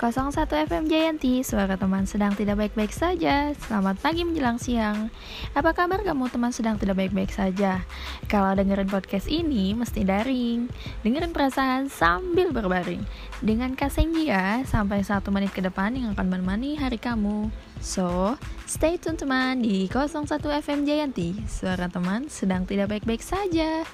01 FM Jayanti, suara teman sedang tidak baik-baik saja. Selamat pagi menjelang siang. Apa kabar kamu teman sedang tidak baik-baik saja? Kalau dengerin podcast ini, mesti daring. Dengerin perasaan sambil berbaring. Dengan kasenjia sampai satu menit ke depan yang akan menemani hari kamu. So, stay tune teman di 01 FM Jayanti. Suara teman sedang tidak baik-baik saja.